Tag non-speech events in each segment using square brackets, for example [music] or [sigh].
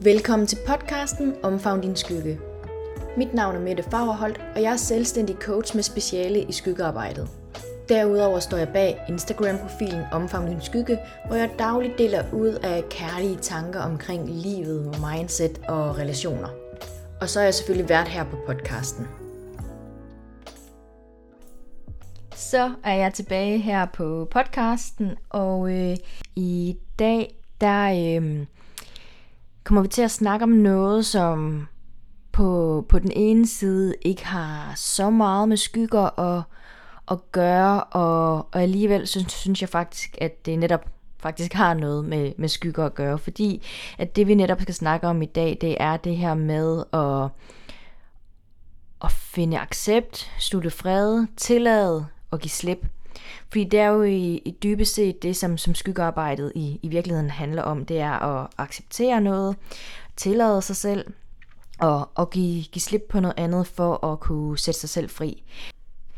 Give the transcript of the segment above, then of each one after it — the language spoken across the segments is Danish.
Velkommen til podcasten Omfavn din skygge. Mit navn er Mette Fagerholt, og jeg er selvstændig coach med speciale i skyggearbejdet. Derudover står jeg bag Instagram-profilen Omfavn din skygge, hvor jeg dagligt deler ud af kærlige tanker omkring livet, mindset og relationer. Og så er jeg selvfølgelig vært her på podcasten. Så er jeg tilbage her på podcasten, og øh, i dag der øh, kommer vi til at snakke om noget, som på, på den ene side ikke har så meget med skygger at, at gøre, og, og alligevel synes, synes jeg faktisk, at det netop faktisk har noget med, med skygger at gøre, fordi at det vi netop skal snakke om i dag, det er det her med at, at finde accept, slutte fred, tillade og give slip. Fordi det er jo i, i dybest set det, som, som skyggearbejdet i, i virkeligheden handler om, det er at acceptere noget, tillade sig selv, og, og give, give slip på noget andet for at kunne sætte sig selv fri.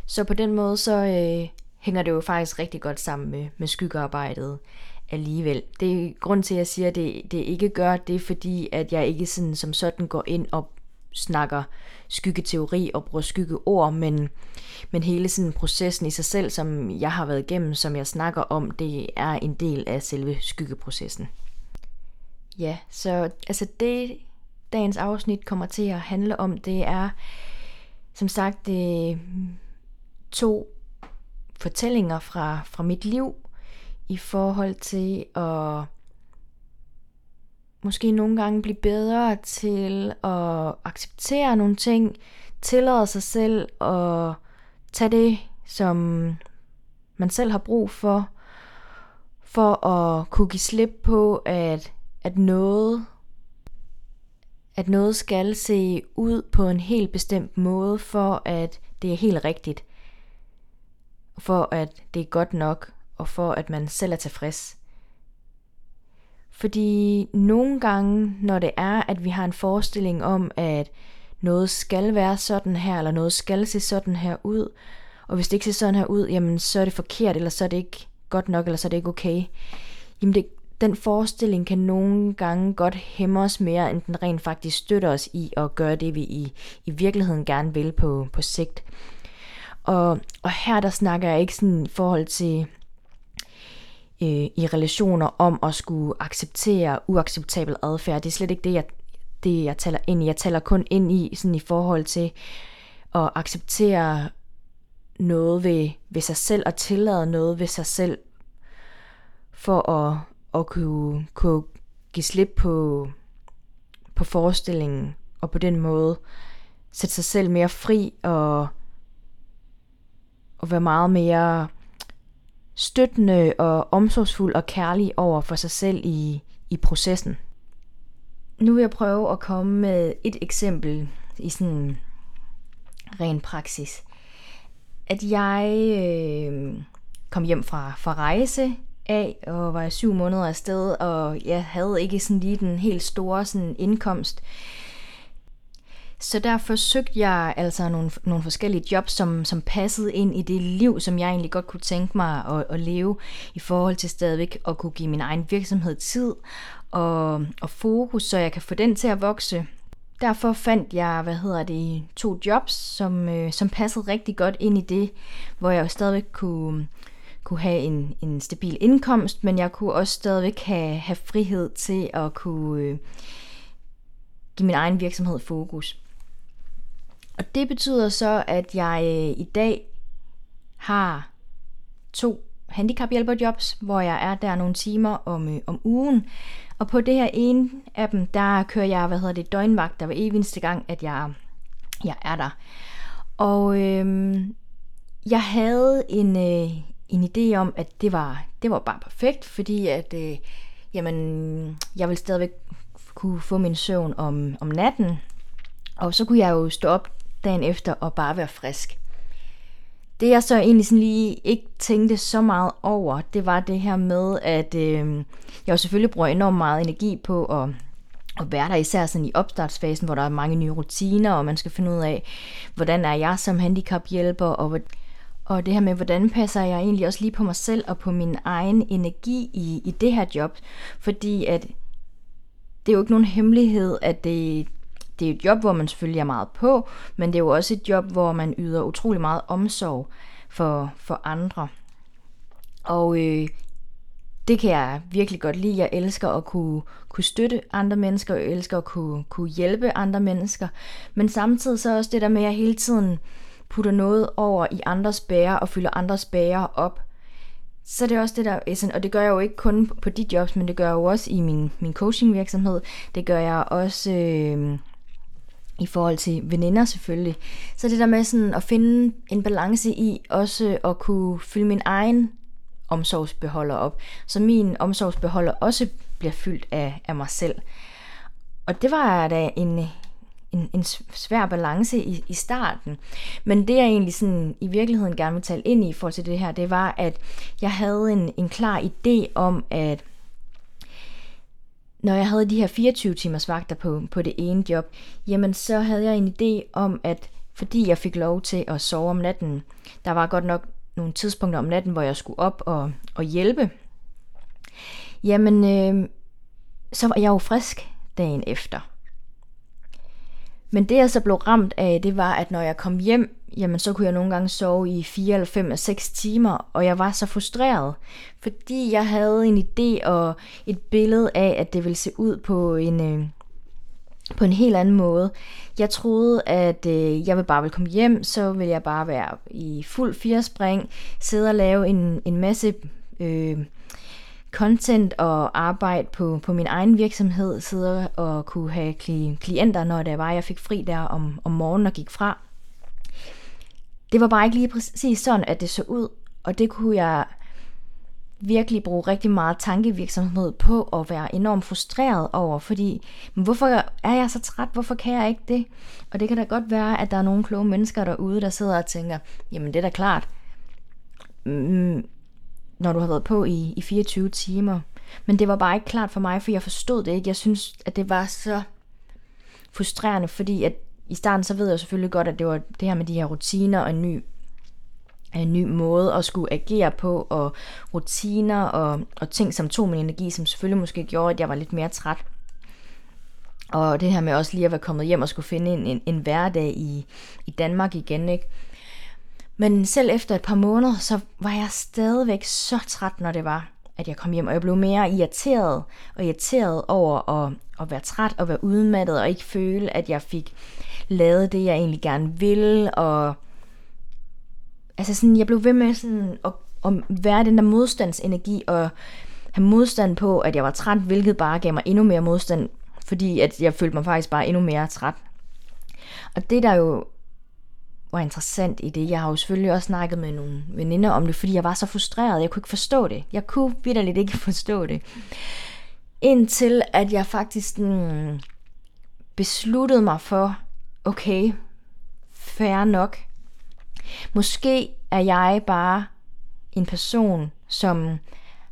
Så på den måde, så øh, hænger det jo faktisk rigtig godt sammen med, med skyggearbejdet alligevel. Det er grund til, at jeg siger, at det, det ikke gør det, fordi at jeg ikke sådan, som sådan går ind og snakker skyggeteori og bruger skyggeord, men, men hele sådan processen i sig selv, som jeg har været igennem, som jeg snakker om, det er en del af selve skyggeprocessen. Ja, så altså det, dagens afsnit kommer til at handle om, det er som sagt det, to fortællinger fra, fra mit liv i forhold til at måske nogle gange blive bedre til at acceptere nogle ting, tillade sig selv at tage det, som man selv har brug for, for at kunne give slip på, at, at noget at noget skal se ud på en helt bestemt måde, for at det er helt rigtigt. For at det er godt nok, og for at man selv er tilfreds. Fordi nogle gange, når det er, at vi har en forestilling om, at noget skal være sådan her, eller noget skal se sådan her ud, og hvis det ikke ser sådan her ud, jamen så er det forkert, eller så er det ikke godt nok, eller så er det ikke okay. Jamen det, den forestilling kan nogle gange godt hæmme os mere, end den rent faktisk støtter os i at gøre det, vi i, i virkeligheden gerne vil på, på sigt. Og, og her der snakker jeg ikke sådan i forhold til øh, i relationer om at skulle acceptere uacceptabel adfærd. Det er slet ikke det, jeg, det, jeg taler ind i. Jeg taler kun ind i sådan i forhold til at acceptere noget ved, ved sig selv og tillade noget ved sig selv for at, at kunne, kunne give slip på, på forestillingen og på den måde sætte sig selv mere fri og, og være meget mere støttende og omsorgsfuld og kærlig over for sig selv i, i processen. Nu vil jeg prøve at komme med et eksempel i sådan ren praksis. At jeg øh, kom hjem fra, fra rejse af og var syv måneder afsted, og jeg havde ikke sådan lige den helt store sådan indkomst. Så derfor søgte jeg altså nogle, nogle forskellige jobs, som, som passede ind i det liv, som jeg egentlig godt kunne tænke mig at, at leve, i forhold til stadigvæk at kunne give min egen virksomhed tid og, og fokus, så jeg kan få den til at vokse. Derfor fandt jeg, hvad hedder det, to jobs, som, øh, som passede rigtig godt ind i det, hvor jeg jo stadigvæk kunne, kunne have en, en stabil indkomst, men jeg kunne også stadigvæk have, have frihed til at kunne øh, give min egen virksomhed fokus. Og det betyder så, at jeg øh, i dag har to handicaphjælperjobs, hvor jeg er der nogle timer om, øh, om ugen. Og på det her ene af dem, der kører jeg, hvad hedder det, døgnvagt, der var eneste gang, at jeg, jeg er der. Og øhm, jeg havde en, øh, en idé om, at det var, det var bare perfekt, fordi at, øh, jamen, jeg ville stadigvæk kunne få min søvn om, om natten, og så kunne jeg jo stå op dagen efter og bare være frisk. Det jeg så egentlig sådan lige ikke tænkte så meget over, det var det her med, at øh, jeg jo selvfølgelig bruger enormt meget energi på at, at være der, især sådan i opstartsfasen, hvor der er mange nye rutiner, og man skal finde ud af, hvordan er jeg som handicaphjælper, og, og det her med, hvordan passer jeg egentlig også lige på mig selv og på min egen energi i, i det her job, fordi at det er jo ikke nogen hemmelighed, at det, det er et job, hvor man selvfølgelig er meget på, men det er jo også et job, hvor man yder utrolig meget omsorg for, for andre. Og øh, det kan jeg virkelig godt lide. Jeg elsker at kunne, kunne støtte andre mennesker, og jeg elsker at kunne, kunne hjælpe andre mennesker. Men samtidig så også det der med, at jeg hele tiden putter noget over i andres bære og fylder andres bære op. Så det er også det der, og det gør jeg jo ikke kun på de jobs, men det gør jeg jo også i min, min coaching virksomhed. Det gør jeg også øh, i forhold til veninder selvfølgelig. Så det der med sådan at finde en balance i også at kunne fylde min egen omsorgsbeholder op, så min omsorgsbeholder også bliver fyldt af, af mig selv. Og det var da en, en, en svær balance i, i starten. Men det jeg egentlig sådan i virkeligheden gerne vil tale ind i i forhold til det her, det var, at jeg havde en, en klar idé om, at når jeg havde de her 24 timers vagter på, på det ene job, jamen så havde jeg en idé om, at fordi jeg fik lov til at sove om natten, der var godt nok nogle tidspunkter om natten, hvor jeg skulle op og, og hjælpe, jamen øh, så var jeg jo frisk dagen efter. Men det jeg så blev ramt af, det var, at når jeg kom hjem, jamen så kunne jeg nogle gange sove i 4 eller 5 eller 6 timer, og jeg var så frustreret, fordi jeg havde en idé og et billede af, at det ville se ud på en, øh, på en helt anden måde. Jeg troede, at øh, jeg ville bare ville komme hjem, så ville jeg bare være i fuld firespring, sidde og lave en, en masse øh, content og arbejde på, på min egen virksomhed, sidde og kunne have klienter, når det var, jeg fik fri der om, om morgenen og gik fra. Det var bare ikke lige præcis sådan, at det så ud, og det kunne jeg virkelig bruge rigtig meget tankevirksomhed på at være enormt frustreret over, fordi men hvorfor er jeg så træt, hvorfor kan jeg ikke det? Og det kan da godt være, at der er nogle kloge mennesker derude, der sidder og tænker, jamen det er da klart, mm, når du har været på i, i 24 timer. Men det var bare ikke klart for mig, for jeg forstod det ikke. Jeg synes, at det var så frustrerende, fordi at i starten så ved jeg selvfølgelig godt, at det var det her med de her rutiner og en ny en ny måde at skulle agere på, og rutiner og, og ting, som tog min energi, som selvfølgelig måske gjorde, at jeg var lidt mere træt. Og det her med også lige at være kommet hjem og skulle finde en, en, en hverdag i, i Danmark igen, ikke? Men selv efter et par måneder, så var jeg stadigvæk så træt, når det var, at jeg kom hjem. Og jeg blev mere irriteret og irriteret over at, at være træt og være udmattet og ikke føle, at jeg fik lavet det, jeg egentlig gerne ville. Og altså sådan, jeg blev ved med sådan at, at være den der modstandsenergi og have modstand på, at jeg var træt, hvilket bare gav mig endnu mere modstand, fordi at jeg følte mig faktisk bare endnu mere træt. Og det der jo var interessant i det, jeg har jo selvfølgelig også snakket med nogle veninder om det, fordi jeg var så frustreret, jeg kunne ikke forstå det. Jeg kunne vidderligt ikke [laughs] forstå det. Indtil at jeg faktisk mm, besluttede mig for, okay, fair nok, Måske er jeg bare en person, som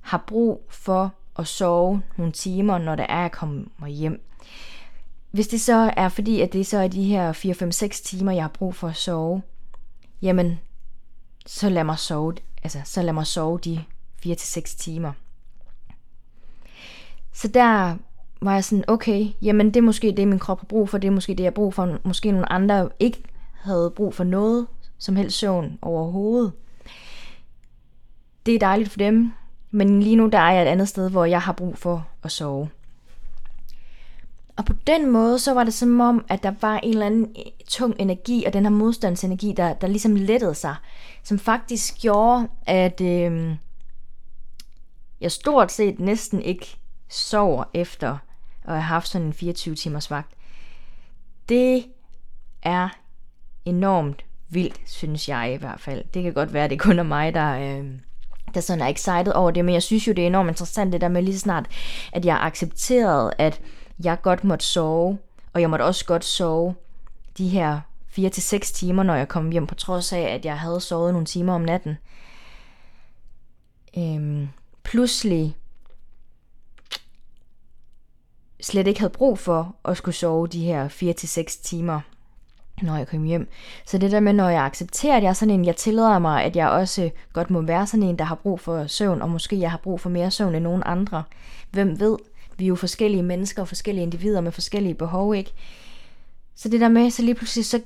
har brug for at sove nogle timer, når det er, at kommer hjem. Hvis det så er fordi, at det så er de her 4-5-6 timer, jeg har brug for at sove, jamen, så lad mig sove, altså, så lad mig sove de 4-6 timer. Så der var jeg sådan, okay, jamen det er måske det, min krop har brug for, det er måske det, jeg har brug for, måske nogle andre ikke havde brug for noget som helst søvn overhovedet. Det er dejligt for dem, men lige nu der er jeg et andet sted, hvor jeg har brug for at sove. Og på den måde, så var det som om, at der var en eller anden tung energi, og den her modstandsenergi, der, der ligesom lettede sig, som faktisk gjorde, at øh, jeg stort set næsten ikke sover efter at have haft sådan en 24 timers vagt. Det er enormt vildt, synes jeg i hvert fald. Det kan godt være, at det kun er mig, der, øh, der sådan er excited over det, men jeg synes jo, det er enormt interessant, det der med lige snart, at jeg accepteret at jeg godt måtte sove, og jeg måtte også godt sove de her 4-6 timer, når jeg kom hjem, på trods af, at jeg havde sovet nogle timer om natten. Øhm, pludselig slet ikke havde brug for at skulle sove de her 4-6 timer når jeg kom hjem. Så det der med, når jeg accepterer, at jeg er sådan en, jeg tillader mig, at jeg også godt må være sådan en, der har brug for søvn, og måske jeg har brug for mere søvn end nogen andre. Hvem ved? Vi er jo forskellige mennesker og forskellige individer med forskellige behov, ikke? Så det der med, så lige pludselig så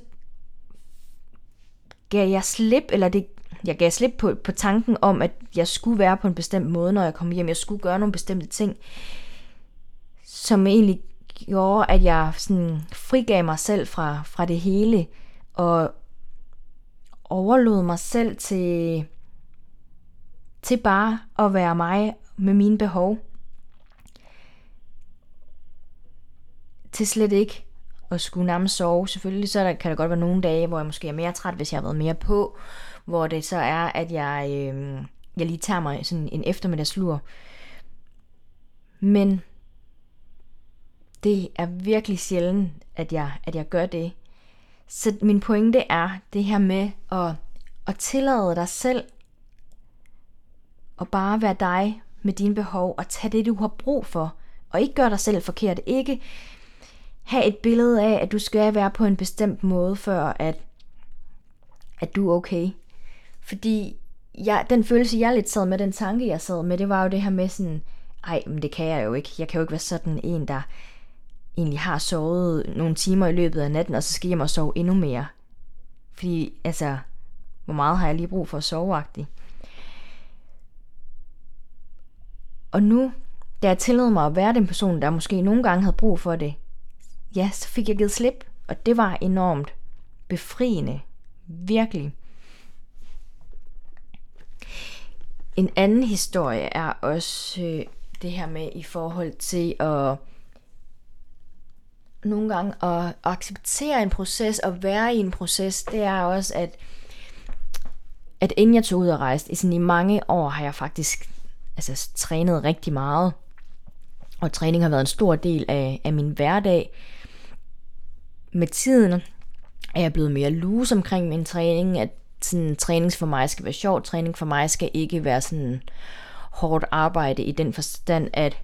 gav jeg slip, eller det, jeg gav slip på, på tanken om, at jeg skulle være på en bestemt måde, når jeg kom hjem. Jeg skulle gøre nogle bestemte ting, som egentlig gjorde, at jeg sådan frigav mig selv fra, fra det hele, og overlod mig selv til, til bare at være mig med mine behov. Til slet ikke at skulle nærmest sove. Selvfølgelig så der, kan der godt være nogle dage, hvor jeg måske er mere træt, hvis jeg har været mere på. Hvor det så er, at jeg, øh, jeg lige tager mig sådan en eftermiddagslur. Men det er virkelig sjældent, at jeg, at jeg gør det. Så min pointe er det her med at, at tillade dig selv at bare være dig med dine behov og tage det, du har brug for. Og ikke gøre dig selv forkert. Ikke have et billede af, at du skal være på en bestemt måde, før at, at du er okay. Fordi jeg, den følelse, jeg lidt sad med, den tanke, jeg sad med, det var jo det her med sådan, ej, men det kan jeg jo ikke. Jeg kan jo ikke være sådan en, der egentlig har sovet nogle timer i løbet af natten, og så skal jeg hjem og sove endnu mere. Fordi, altså, hvor meget har jeg lige brug for at sove -agtigt? Og nu, da jeg tillod mig at være den person, der måske nogle gange havde brug for det, ja, så fik jeg givet slip, og det var enormt befriende. Virkelig. En anden historie er også øh, det her med i forhold til at nogle gange at acceptere en proces og være i en proces, det er også, at, at inden jeg tog ud og rejste, i, sådan i mange år har jeg faktisk altså, trænet rigtig meget. Og træning har været en stor del af, af min hverdag. Med tiden er jeg blevet mere loose omkring min træning, at sådan, træning for mig skal være sjov, træning for mig skal ikke være sådan hårdt arbejde i den forstand, at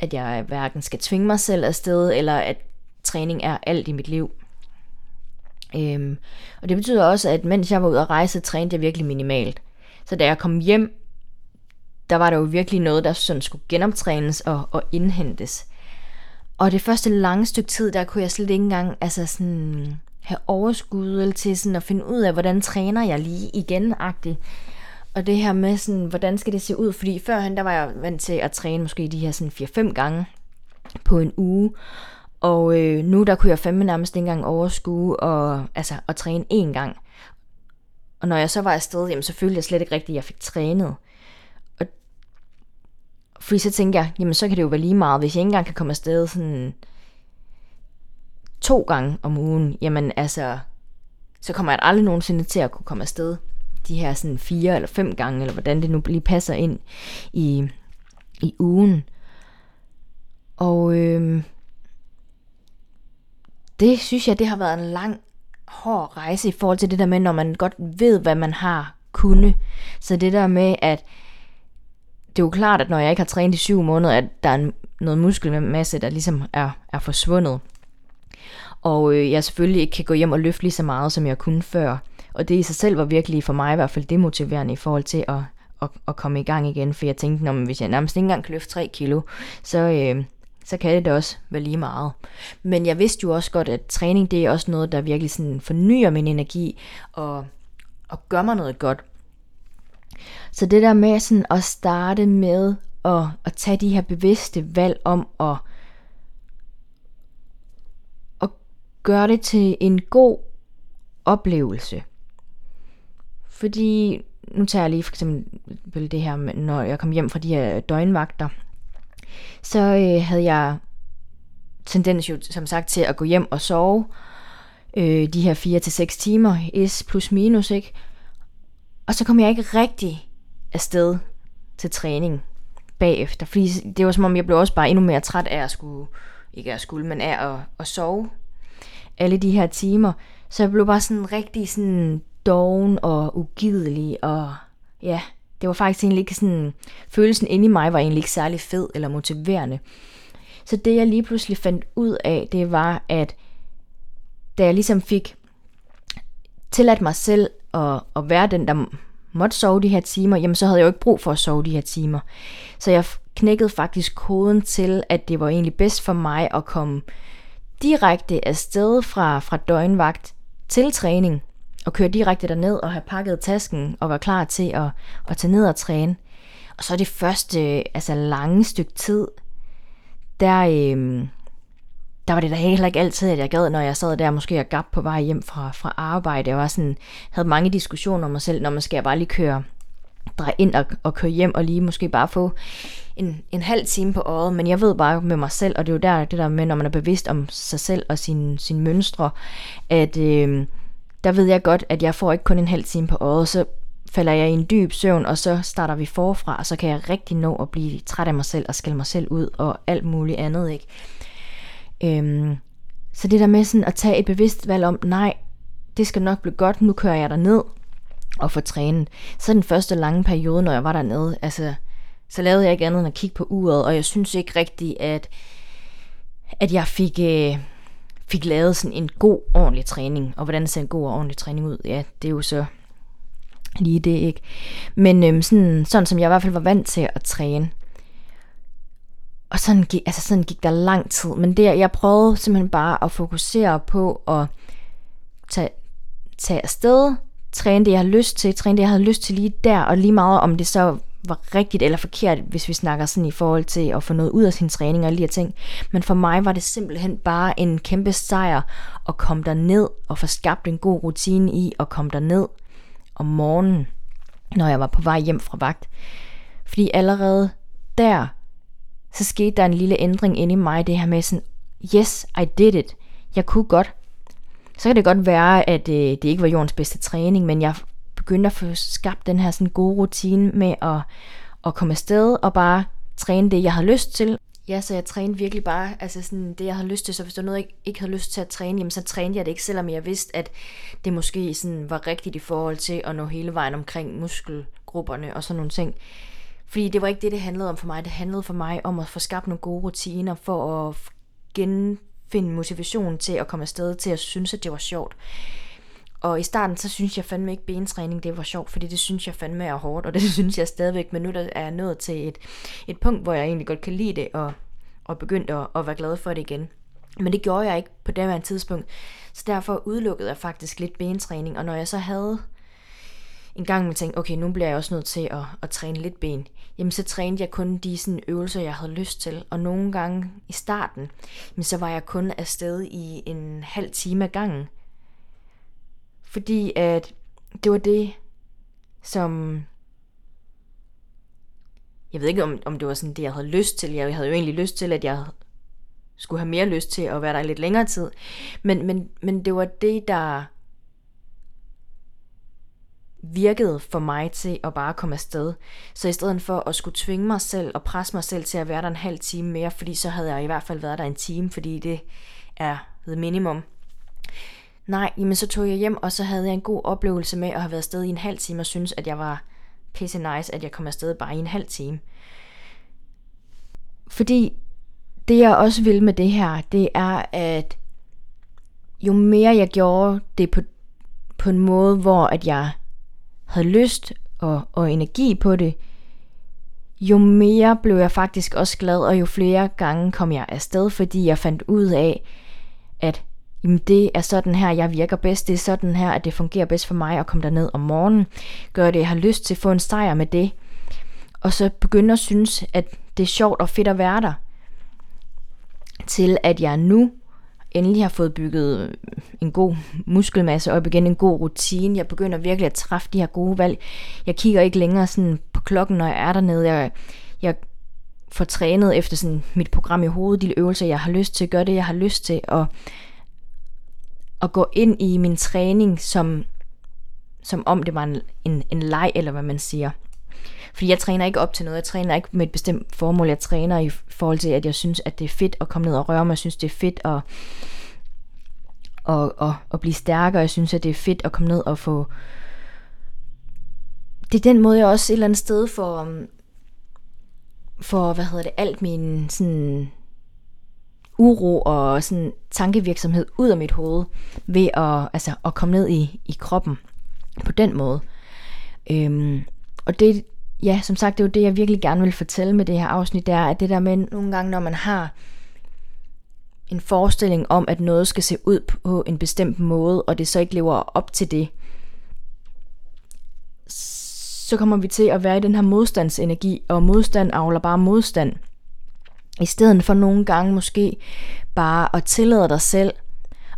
at jeg hverken skal tvinge mig selv afsted, eller at træning er alt i mit liv. Øhm, og det betyder også, at mens jeg var ude at rejse, trænede jeg virkelig minimalt. Så da jeg kom hjem, der var der jo virkelig noget, der sådan skulle genoptrænes og, og indhentes. Og det første lange stykke tid, der kunne jeg slet ikke engang altså sådan, have overskud til sådan at finde ud af, hvordan træner jeg lige igen-agtigt. Og det her med, sådan, hvordan skal det se ud? Fordi førhen, der var jeg vant til at træne måske de her sådan 4-5 gange på en uge. Og øh, nu der kunne jeg fandme nærmest ikke engang overskue og, altså, at træne én gang. Og når jeg så var afsted, jamen, så følte jeg slet ikke rigtigt, at jeg fik trænet. Og, fordi så tænker jeg, jamen så kan det jo være lige meget, hvis jeg ikke engang kan komme afsted sådan to gange om ugen, jamen altså, så kommer jeg aldrig nogensinde til at kunne komme afsted de her sådan fire eller fem gange, eller hvordan det nu lige passer ind i, i ugen. Og øh, det synes jeg, det har været en lang, hård rejse i forhold til det der med, når man godt ved, hvad man har kunne. Så det der med, at det er jo klart, at når jeg ikke har trænet i syv måneder, at der er noget muskelmasse, der ligesom er, er forsvundet. Og øh, jeg selvfølgelig ikke kan gå hjem og løfte lige så meget, som jeg kunne før. Og det i sig selv var virkelig for mig i hvert fald demotiverende i forhold til at, at, at komme i gang igen, for jeg tænkte, at hvis jeg nærmest ikke engang kan løfte 3 kilo, så, øh, så kan det da også være lige meget. Men jeg vidste jo også godt, at træning det er også noget, der virkelig sådan fornyer min energi og, og gør mig noget godt. Så det der med sådan at starte med at, at tage de her bevidste valg om at, at gøre det til en god oplevelse. Fordi, nu tager jeg lige for eksempel det her, når jeg kom hjem fra de her døgnvagter, så øh, havde jeg tendens jo som sagt til at gå hjem og sove øh, de her 4 til seks timer, is plus minus, ikke? Og så kom jeg ikke rigtig afsted til træning bagefter, fordi det var som om, jeg blev også bare endnu mere træt af at skulle, ikke at skulle, men af at, at sove alle de her timer. Så jeg blev bare sådan rigtig sådan doven og ugidelig, og ja, det var faktisk egentlig ikke sådan, følelsen inde i mig var egentlig ikke særlig fed eller motiverende. Så det jeg lige pludselig fandt ud af, det var, at da jeg ligesom fik tilladt mig selv at, at være den, der måtte sove de her timer, jamen så havde jeg jo ikke brug for at sove de her timer. Så jeg knækkede faktisk koden til, at det var egentlig bedst for mig at komme direkte afsted fra, fra døgnvagt til træning, og køre direkte derned og have pakket tasken og være klar til at, at tage ned og træne. Og så det første altså lange stykke tid, der, øh, der var det da heller ikke altid, at jeg gad, når jeg sad der måske og gab på vej hjem fra, fra arbejde. Jeg var sådan, havde mange diskussioner om mig selv, når man skal jeg bare lige køre dreje ind og, og køre hjem og lige måske bare få en, en halv time på året, men jeg ved bare med mig selv, og det er jo der, det der med, når man er bevidst om sig selv og sine sin mønstre, at øh, der ved jeg godt, at jeg får ikke kun en halv time på året, så falder jeg i en dyb søvn, og så starter vi forfra, og så kan jeg rigtig nå at blive træt af mig selv og skælde mig selv ud og alt muligt andet, ikke? Øhm, så det der med sådan at tage et bevidst valg om, nej, det skal nok blive godt, nu kører jeg der ned og får trænet. Så den første lange periode, når jeg var dernede, altså, så lavede jeg ikke andet end at kigge på uret, og jeg synes ikke rigtigt, at, at jeg fik, øh, fik lavet sådan en god, ordentlig træning. Og hvordan ser en god og ordentlig træning ud? Ja, det er jo så lige det, ikke? Men øhm, sådan, sådan som jeg i hvert fald var vant til at træne. Og sådan gik, altså sådan gik der lang tid. Men det, jeg prøvede simpelthen bare at fokusere på at tage, tage afsted, træne det, jeg har lyst til, træne det, jeg havde lyst til lige der, og lige meget om det så var rigtigt eller forkert, hvis vi snakker sådan i forhold til at få noget ud af sin træning og lige ting. Men for mig var det simpelthen bare en kæmpe sejr at komme der ned og få skabt en god rutine i at komme der ned om morgenen, når jeg var på vej hjem fra vagt. Fordi allerede der, så skete der en lille ændring inde i mig, det her med sådan, yes, I did it. Jeg kunne godt. Så kan det godt være, at øh, det ikke var jordens bedste træning, men jeg begyndte at få skabt den her sådan gode rutine med at, at komme afsted og bare træne det, jeg havde lyst til. Ja, så jeg trænede virkelig bare altså sådan det, jeg havde lyst til. Så hvis der var noget, jeg ikke havde lyst til at træne, jamen så trænede jeg det ikke, selvom jeg vidste, at det måske sådan var rigtigt i forhold til at nå hele vejen omkring muskelgrupperne og sådan nogle ting. Fordi det var ikke det, det handlede om for mig. Det handlede for mig om at få skabt nogle gode rutiner for at genfinde motivation til at komme afsted til at synes, at det var sjovt. Og i starten, så synes jeg fandme ikke, bentræning det var sjovt, fordi det synes jeg fandme er hårdt, og det [laughs] synes jeg stadigvæk, men nu der er jeg nået til et, et punkt, hvor jeg egentlig godt kan lide det, og, og begyndt at, at være glad for det igen. Men det gjorde jeg ikke på det her tidspunkt, så derfor udelukkede jeg faktisk lidt bentræning, og når jeg så havde en gang man tænkte, okay, nu bliver jeg også nødt til at, at træne lidt ben, jamen så trænede jeg kun de sådan, øvelser, jeg havde lyst til. Og nogle gange i starten, jamen, så var jeg kun afsted i en halv time ad gangen. Fordi at det var det, som... Jeg ved ikke, om, om det var sådan det, jeg havde lyst til. Jeg havde jo egentlig lyst til, at jeg skulle have mere lyst til at være der i lidt længere tid. Men, men, men det var det, der virkede for mig til at bare komme afsted. Så i stedet for at skulle tvinge mig selv og presse mig selv til at være der en halv time mere, fordi så havde jeg i hvert fald været der en time, fordi det er minimum, Nej, jamen så tog jeg hjem, og så havde jeg en god oplevelse med at have været afsted i en halv time, og synes, at jeg var pisse nice, at jeg kom afsted bare i en halv time. Fordi det jeg også vil med det her, det er, at jo mere jeg gjorde det på, på en måde, hvor at jeg havde lyst og, og energi på det, jo mere blev jeg faktisk også glad, og jo flere gange kom jeg afsted, fordi jeg fandt ud af, at jamen det er sådan her, jeg virker bedst, det er sådan her, at det fungerer bedst for mig at komme derned om morgenen, gøre det, jeg har lyst til, få en sejr med det, og så begynde at synes, at det er sjovt og fedt at være der, til at jeg nu endelig har fået bygget en god muskelmasse op igen, en god rutine. Jeg begynder virkelig at træffe de her gode valg. Jeg kigger ikke længere sådan på klokken, når jeg er dernede. Jeg, jeg får trænet efter sådan mit program i hovedet, de øvelser, jeg har lyst til, gør det, jeg har lyst til, og at gå ind i min træning som, som om det var en, en, en leg, eller hvad man siger. Fordi jeg træner ikke op til noget, jeg træner ikke med et bestemt formål, jeg træner i forhold til, at jeg synes, at det er fedt at komme ned og røre mig, jeg synes, det er fedt at, at, at, at blive stærkere, jeg synes, at det er fedt at komme ned og få... Det er den måde, jeg også et eller andet sted for, um, for hvad hedder det, alt min sådan uro og sådan tankevirksomhed ud af mit hoved ved at, altså, at komme ned i, i kroppen på den måde. Øhm, og det, ja, som sagt, det er jo det, jeg virkelig gerne vil fortælle med det her afsnit, det er, at det der med nogle gange, når man har en forestilling om, at noget skal se ud på en bestemt måde, og det så ikke lever op til det, så kommer vi til at være i den her modstandsenergi, og modstand avler bare modstand. I stedet for nogle gange måske bare at tillade dig selv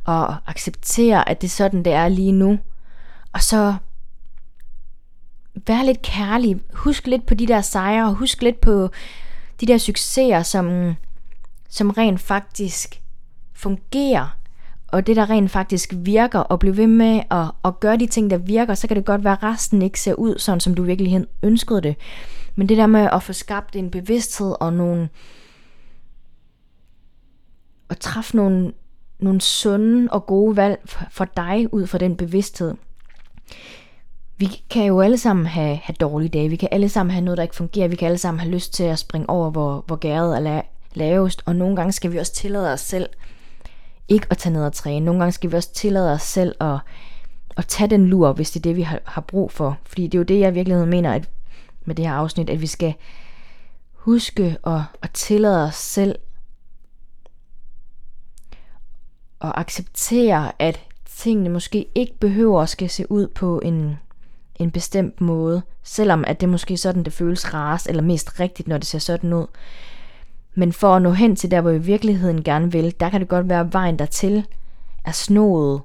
og acceptere, at det er sådan, det er lige nu. Og så vær lidt kærlig. Husk lidt på de der sejre, og husk lidt på de der succeser, som, som rent faktisk fungerer, og det der rent faktisk virker, og blive ved med at, at gøre de ting, der virker, så kan det godt være, at resten ikke ser ud sådan, som du virkelig ønskede det. Men det der med at få skabt en bevidsthed og nogle, at træffe nogle, nogle sunde og gode valg for dig ud fra den bevidsthed. Vi kan jo alle sammen have, have dårlige dage, vi kan alle sammen have noget, der ikke fungerer, vi kan alle sammen have lyst til at springe over, hvor, hvor gæret er lavest, og nogle gange skal vi også tillade os selv ikke at tage ned og træne. Nogle gange skal vi også tillade os selv at, at tage den lur, hvis det er det, vi har, har brug for. Fordi det er jo det, jeg i virkeligheden mener at, med det her afsnit, at vi skal huske at, at tillade os selv og acceptere, at tingene måske ikke behøver at skal se ud på en, en bestemt måde, selvom at det måske sådan, det føles rarest eller mest rigtigt, når det ser sådan ud. Men for at nå hen til der, hvor vi i virkeligheden gerne vil, der kan det godt være, at vejen dertil er snået,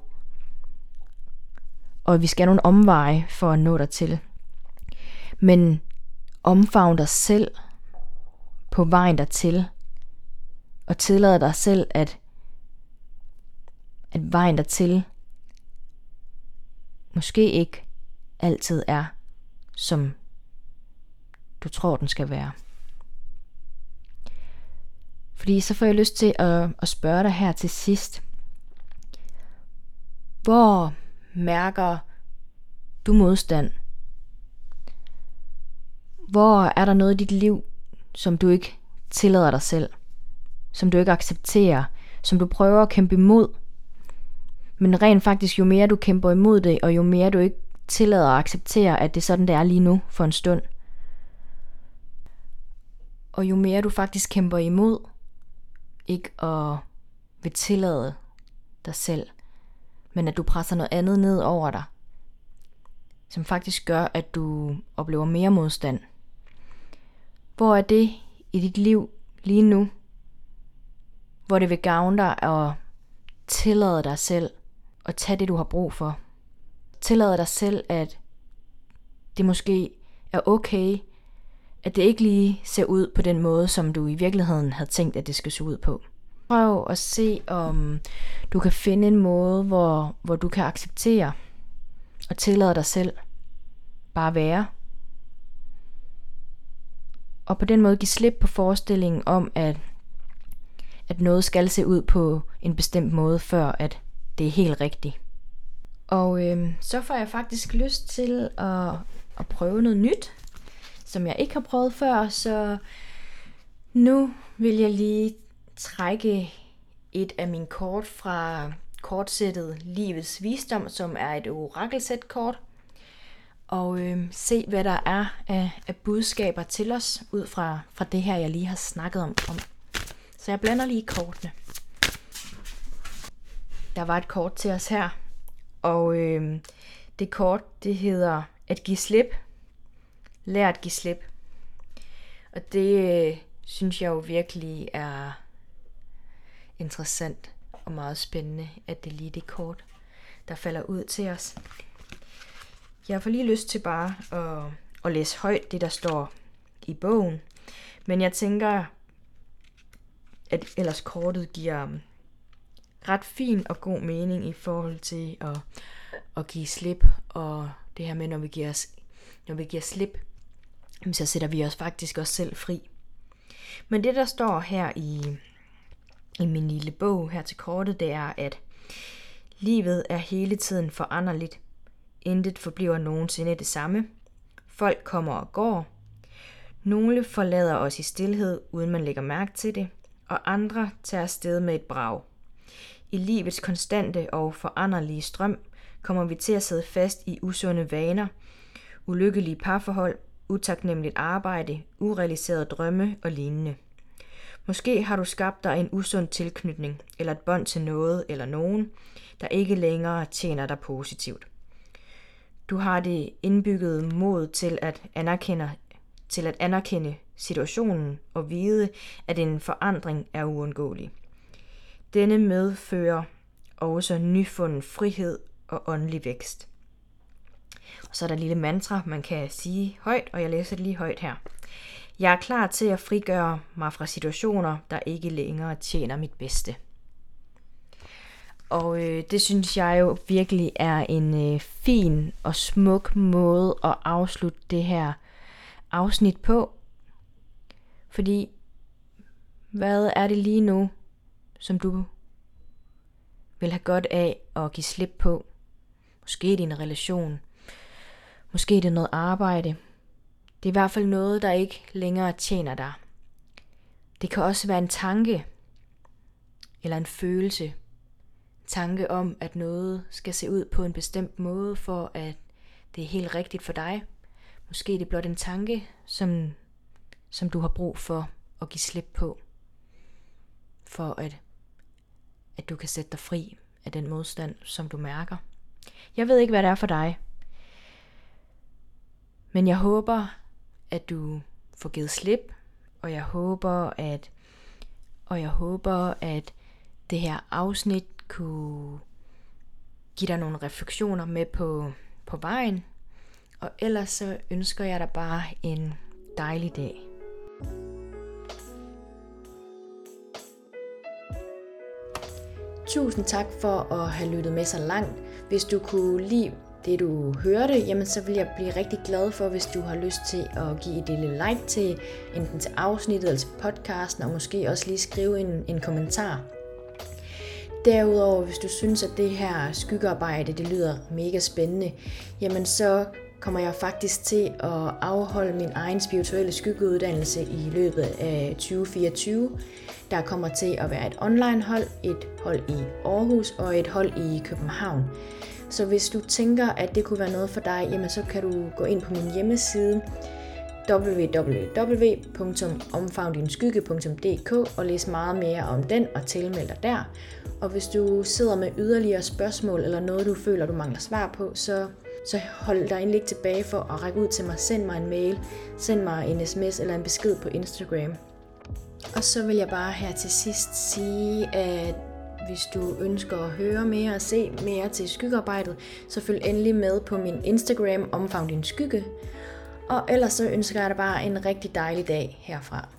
og vi skal have nogle omveje for at nå dertil. Men omfavn dig selv på vejen dertil, og tillad dig selv, at at vejen dertil måske ikke altid er, som du tror, den skal være. Fordi så får jeg lyst til at, at spørge dig her til sidst. Hvor mærker du modstand? Hvor er der noget i dit liv, som du ikke tillader dig selv? Som du ikke accepterer? Som du prøver at kæmpe imod? Men rent faktisk, jo mere du kæmper imod det, og jo mere du ikke tillader at acceptere, at det er sådan, det er lige nu for en stund. Og jo mere du faktisk kæmper imod, ikke at vil tillade dig selv, men at du presser noget andet ned over dig, som faktisk gør, at du oplever mere modstand. Hvor er det i dit liv lige nu, hvor det vil gavne dig at tillade dig selv at tage det, du har brug for. Tillade dig selv, at det måske er okay, at det ikke lige ser ud på den måde, som du i virkeligheden havde tænkt, at det skal se ud på. Prøv at se, om du kan finde en måde, hvor, hvor du kan acceptere og tillade dig selv bare være. Og på den måde give slip på forestillingen om, at, at noget skal se ud på en bestemt måde, før at det er helt rigtigt. Og øh, så får jeg faktisk lyst til at, at prøve noget nyt, som jeg ikke har prøvet før, så nu vil jeg lige trække et af mine kort fra kortsættet Livets Visdom, som er et orakelsæt kort, og øh, se, hvad der er af, af budskaber til os, ud fra, fra det her, jeg lige har snakket om. om. Så jeg blander lige kortene der var et kort til os her, og øh, det kort, det hedder at give slip. Lær at give slip. Og det øh, synes jeg jo virkelig er interessant og meget spændende, at det er lige det kort, der falder ud til os. Jeg får lige lyst til bare at, at læse højt det, der står i bogen. Men jeg tænker, at ellers kortet giver ret fin og god mening i forhold til at, at give slip, og det her med, når vi giver, os, når vi giver slip, så sætter vi os faktisk også selv fri. Men det, der står her i, i min lille bog her til kortet, det er, at livet er hele tiden foranderligt. Intet forbliver nogensinde det samme. Folk kommer og går. Nogle forlader os i stillhed, uden man lægger mærke til det, og andre tager afsted med et brag. I livets konstante og foranderlige strøm kommer vi til at sidde fast i usunde vaner, ulykkelige parforhold, utaknemmeligt arbejde, urealiserede drømme og lignende. Måske har du skabt dig en usund tilknytning eller et bånd til noget eller nogen, der ikke længere tjener dig positivt. Du har det indbyggede mod til at anerkende, til at anerkende situationen og vide, at en forandring er uundgåelig. Denne medfører også nyfunden frihed og åndelig vækst. Og så er der et lille mantra, man kan sige højt, og jeg læser det lige højt her. Jeg er klar til at frigøre mig fra situationer, der ikke længere tjener mit bedste. Og øh, det synes jeg jo virkelig er en øh, fin og smuk måde at afslutte det her afsnit på. Fordi, hvad er det lige nu, som du vil have godt af at give slip på? Måske din relation. Måske er det noget arbejde. Det er i hvert fald noget, der ikke længere tjener dig. Det kan også være en tanke eller en følelse. Tanke om, at noget skal se ud på en bestemt måde, for at det er helt rigtigt for dig. Måske er det blot en tanke, som, som du har brug for at give slip på. For at, at du kan sætte dig fri af den modstand, som du mærker. Jeg ved ikke, hvad det er for dig. Men jeg håber, at du får givet slip, og jeg håber, at og jeg håber, at det her afsnit kunne give dig nogle refleksioner med på, på vejen. Og ellers så ønsker jeg dig bare en dejlig dag. Tusind tak for at have lyttet med så langt. Hvis du kunne lide det du hørte, jamen så vil jeg blive rigtig glad for, hvis du har lyst til at give et lille like til enten til afsnittet eller til podcasten, og måske også lige skrive en, en kommentar. Derudover, hvis du synes, at det her skyggearbejde, det lyder mega spændende, jamen så kommer jeg faktisk til at afholde min egen spirituelle skyggeuddannelse i løbet af 2024. Der kommer til at være et online hold, et hold i Aarhus og et hold i København. Så hvis du tænker, at det kunne være noget for dig, jamen så kan du gå ind på min hjemmeside www.omfavndinskygge.dk og læse meget mere om den og tilmelde dig der. Og hvis du sidder med yderligere spørgsmål eller noget, du føler, du mangler svar på, så, så hold dig endelig ikke tilbage for at række ud til mig. Send mig en mail, send mig en sms eller en besked på Instagram. Og så vil jeg bare her til sidst sige, at hvis du ønsker at høre mere og se mere til skyggearbejdet, så følg endelig med på min Instagram Omfavn din skygge. Og ellers så ønsker jeg dig bare en rigtig dejlig dag herfra.